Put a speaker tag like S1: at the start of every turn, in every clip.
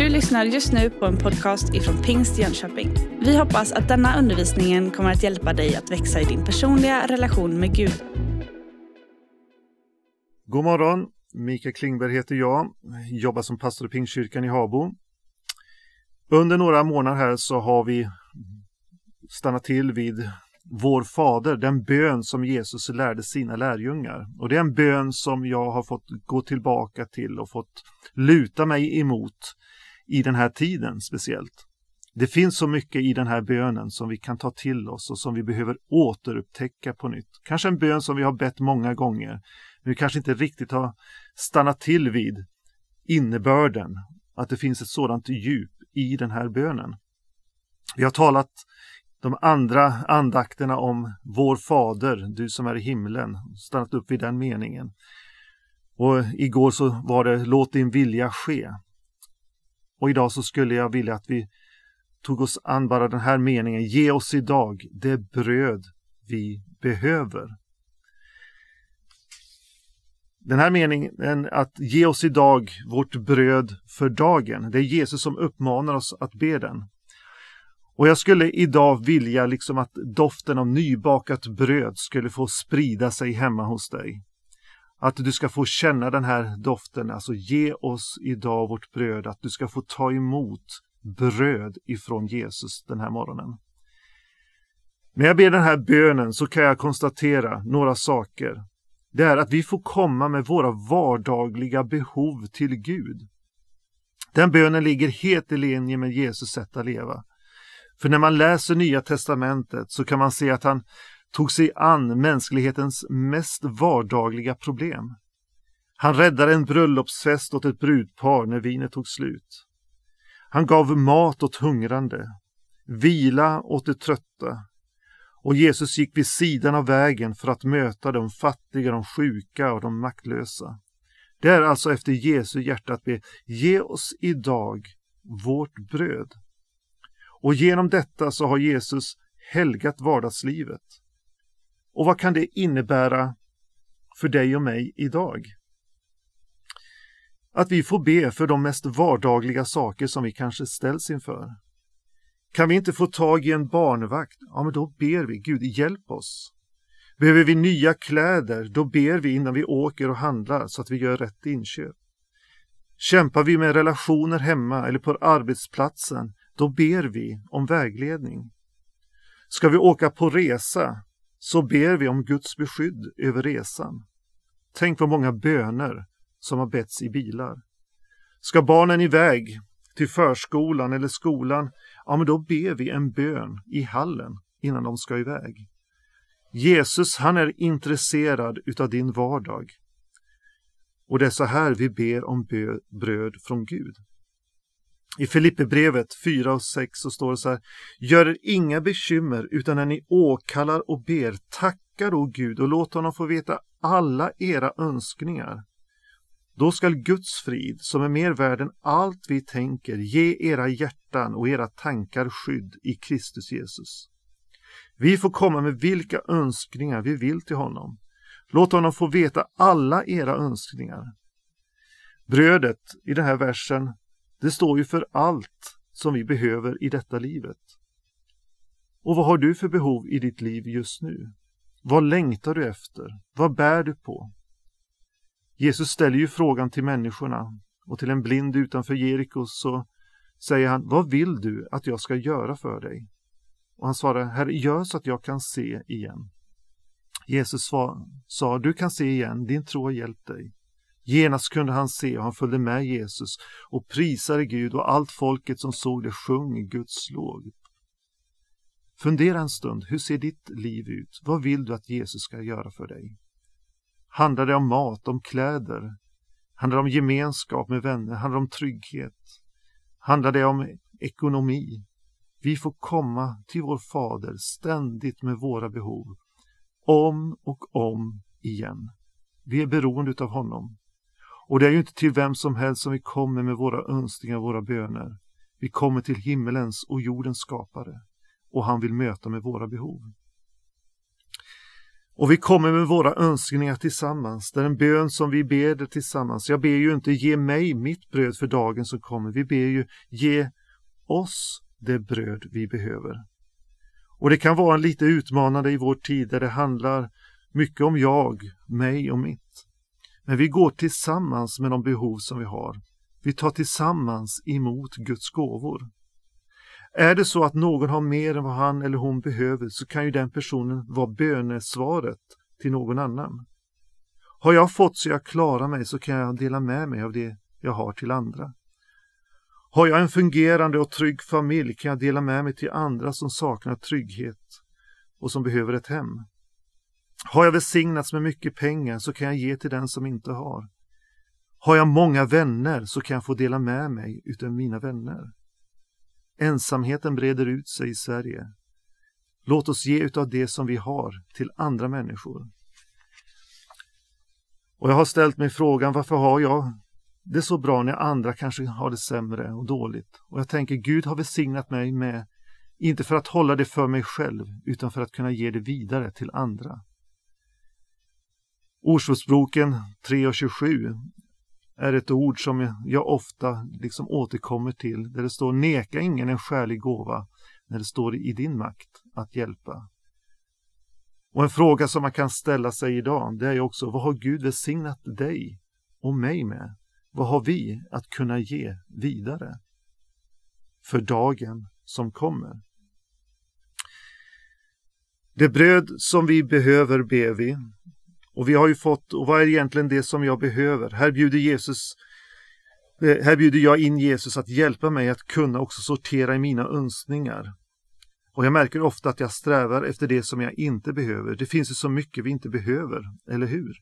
S1: Du lyssnar just nu på en podcast ifrån Pingst Jönköping. Vi hoppas att denna undervisning kommer att hjälpa dig att växa i din personliga relation med Gud.
S2: God morgon! Mikael Klingberg heter jag, jobbar som pastor i Pingstkyrkan i Habo. Under några månader här så har vi stannat till vid vår fader, den bön som Jesus lärde sina lärjungar. Och det är en bön som jag har fått gå tillbaka till och fått luta mig emot i den här tiden speciellt. Det finns så mycket i den här bönen som vi kan ta till oss och som vi behöver återupptäcka på nytt. Kanske en bön som vi har bett många gånger, men vi kanske inte riktigt har stannat till vid innebörden, att det finns ett sådant djup i den här bönen. Vi har talat de andra andakterna om vår fader, du som är i himlen, stannat upp vid den meningen. Och igår så var det låt din vilja ske. Och idag så skulle jag vilja att vi tog oss an bara den här meningen, ge oss idag det bröd vi behöver. Den här meningen, att ge oss idag vårt bröd för dagen, det är Jesus som uppmanar oss att be den. Och jag skulle idag vilja liksom att doften av nybakat bröd skulle få sprida sig hemma hos dig. Att du ska få känna den här doften, alltså ge oss idag vårt bröd, att du ska få ta emot bröd ifrån Jesus den här morgonen. När jag ber den här bönen så kan jag konstatera några saker. Det är att vi får komma med våra vardagliga behov till Gud. Den bönen ligger helt i linje med Jesus sätt att leva. För när man läser Nya Testamentet så kan man se att han tog sig an mänsklighetens mest vardagliga problem. Han räddade en bröllopsfest åt ett brudpar när vinet tog slut. Han gav mat åt hungrande, vila åt de trötta och Jesus gick vid sidan av vägen för att möta de fattiga, de sjuka och de maktlösa. Det är alltså efter Jesu hjärta att be, ge oss idag vårt bröd. Och genom detta så har Jesus helgat vardagslivet. Och vad kan det innebära för dig och mig idag? Att vi får be för de mest vardagliga saker som vi kanske ställs inför. Kan vi inte få tag i en barnvakt? Ja, men då ber vi. Gud, hjälp oss. Behöver vi nya kläder? Då ber vi innan vi åker och handlar så att vi gör rätt inköp. Kämpar vi med relationer hemma eller på arbetsplatsen? Då ber vi om vägledning. Ska vi åka på resa? Så ber vi om Guds beskydd över resan. Tänk på många böner som har betts i bilar. Ska barnen iväg till förskolan eller skolan, ja men då ber vi en bön i hallen innan de ska iväg. Jesus han är intresserad utav din vardag. Och det är så här vi ber om bröd från Gud. I Filipperbrevet 4 och 6 så står det så här. Gör er inga bekymmer utan när ni åkallar och ber, tacka då Gud och låt honom få veta alla era önskningar. Då skall Guds frid, som är mer värd än allt vi tänker, ge era hjärtan och era tankar skydd i Kristus Jesus. Vi får komma med vilka önskningar vi vill till honom. Låt honom få veta alla era önskningar. Brödet i den här versen, det står ju för allt som vi behöver i detta livet. Och vad har du för behov i ditt liv just nu? Vad längtar du efter? Vad bär du på? Jesus ställer ju frågan till människorna och till en blind utanför Jeriko så säger han, vad vill du att jag ska göra för dig? Och han svarar, Herre, gör så att jag kan se igen. Jesus sa, du kan se igen, din tro har hjälpt dig. Genast kunde han se och han följde med Jesus och prisade Gud och allt folket som såg det sjöng Guds lov. Fundera en stund, hur ser ditt liv ut? Vad vill du att Jesus ska göra för dig? Handlar det om mat, om kläder? Handlar det om gemenskap med vänner? Handlar det om trygghet? Handlar det om ekonomi? Vi får komma till vår Fader ständigt med våra behov, om och om igen. Vi är beroende av honom. Och det är ju inte till vem som helst som vi kommer med våra önskningar och våra böner. Vi kommer till himmelens och jordens skapare och han vill möta med våra behov. Och vi kommer med våra önskningar tillsammans. Det är en bön som vi ber tillsammans. Jag ber ju inte ge mig mitt bröd för dagen som kommer. Vi ber ju ge oss det bröd vi behöver. Och det kan vara lite utmanande i vår tid där det handlar mycket om jag, mig och mitt. Men vi går tillsammans med de behov som vi har. Vi tar tillsammans emot Guds gåvor. Är det så att någon har mer än vad han eller hon behöver så kan ju den personen vara bönesvaret till någon annan. Har jag fått så jag klarar mig så kan jag dela med mig av det jag har till andra. Har jag en fungerande och trygg familj kan jag dela med mig till andra som saknar trygghet och som behöver ett hem. Har jag välsignats med mycket pengar så kan jag ge till den som inte har. Har jag många vänner så kan jag få dela med mig utav mina vänner. Ensamheten breder ut sig i Sverige. Låt oss ge utav det som vi har till andra människor. Och jag har ställt mig frågan varför har jag det så bra när andra kanske har det sämre och dåligt? Och jag tänker Gud har välsignat mig med, inte för att hålla det för mig själv, utan för att kunna ge det vidare till andra. Ordspråksboken 3 och 27 är ett ord som jag ofta liksom återkommer till där det står neka ingen en skälig gåva när det står i din makt att hjälpa. Och en fråga som man kan ställa sig idag det är också vad har Gud välsignat dig och mig med? Vad har vi att kunna ge vidare för dagen som kommer? Det bröd som vi behöver ber vi och vi har ju fått, och vad är egentligen det som jag behöver? Här bjuder Jesus eh, här bjuder jag in Jesus att hjälpa mig att kunna också sortera i mina önskningar. Och jag märker ofta att jag strävar efter det som jag inte behöver. Det finns ju så mycket vi inte behöver, eller hur?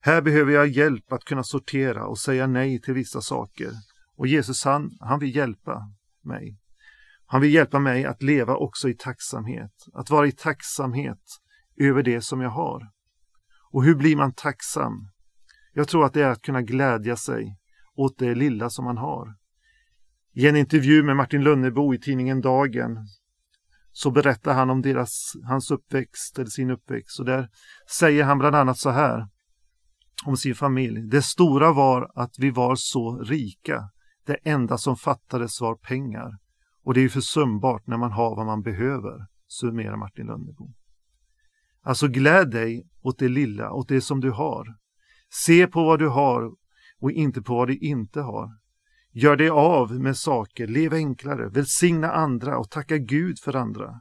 S2: Här behöver jag hjälp att kunna sortera och säga nej till vissa saker. Och Jesus han, han vill hjälpa mig. Han vill hjälpa mig att leva också i tacksamhet, att vara i tacksamhet över det som jag har. Och hur blir man tacksam? Jag tror att det är att kunna glädja sig åt det lilla som man har. I en intervju med Martin Lönnebo i tidningen Dagen så berättar han om deras, hans uppväxt, eller sin uppväxt. Och där säger han bland annat så här om sin familj. Det stora var att vi var så rika. Det enda som fattades var pengar. Och det är ju försumbart när man har vad man behöver, summerar Martin Lönnebo. Alltså gläd dig åt det lilla, åt det som du har. Se på vad du har och inte på vad du inte har. Gör dig av med saker, lev enklare, välsigna andra och tacka Gud för andra.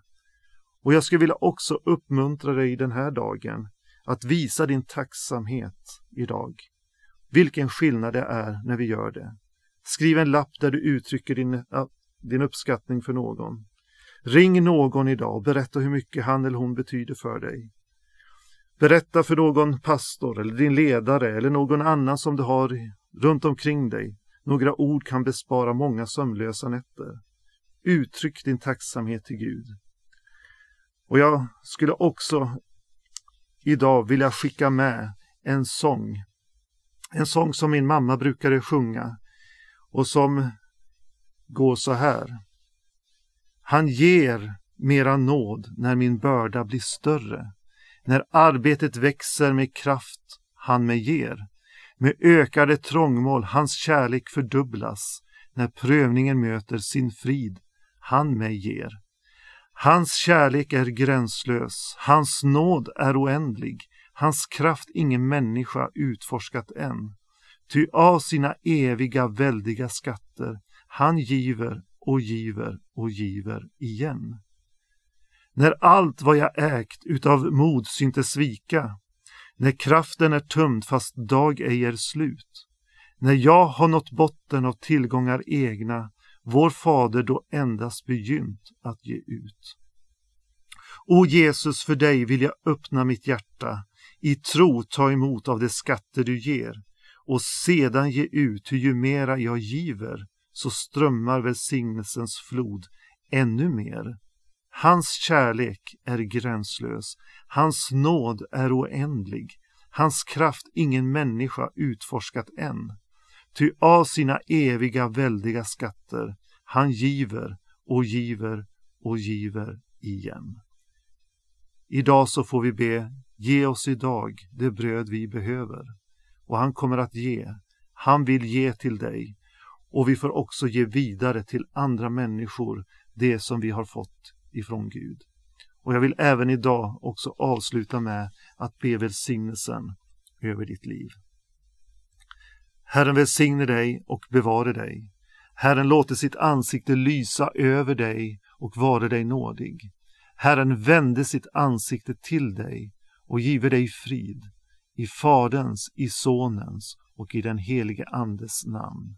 S2: Och jag skulle vilja också uppmuntra dig den här dagen att visa din tacksamhet idag. Vilken skillnad det är när vi gör det. Skriv en lapp där du uttrycker din, din uppskattning för någon. Ring någon idag och berätta hur mycket han eller hon betyder för dig. Berätta för någon pastor eller din ledare eller någon annan som du har runt omkring dig. Några ord kan bespara många sömnlösa nätter. Uttryck din tacksamhet till Gud. Och jag skulle också idag vilja skicka med en sång. En sång som min mamma brukade sjunga och som går så här. Han ger mera nåd när min börda blir större. När arbetet växer med kraft han mig ger. Med ökade trångmål hans kärlek fördubblas. När prövningen möter sin frid han mig ger. Hans kärlek är gränslös, hans nåd är oändlig, hans kraft ingen människa utforskat än. Ty av sina eviga väldiga skatter han giver och giver och giver igen. När allt vad jag ägt utav mod syntes svika, när kraften är tömd fast dag ej är slut, när jag har nått botten av tillgångar egna, vår fader då endast begynt att ge ut. O Jesus, för dig vill jag öppna mitt hjärta, i tro ta emot av de skatter du ger och sedan ge ut, hur ju mera jag giver, så strömmar välsignelsens flod ännu mer. Hans kärlek är gränslös, hans nåd är oändlig, hans kraft ingen människa utforskat än. Ty av sina eviga väldiga skatter han giver och giver och giver igen. Idag så får vi be Ge oss idag det bröd vi behöver. Och han kommer att ge. Han vill ge till dig. Och vi får också ge vidare till andra människor det som vi har fått ifrån Gud. Och jag vill även idag också avsluta med att be välsignelsen över ditt liv. Herren välsigne dig och bevare dig. Herren låter sitt ansikte lysa över dig och vare dig nådig. Herren vände sitt ansikte till dig och give dig frid. I Faderns, i Sonens och i den helige Andes namn.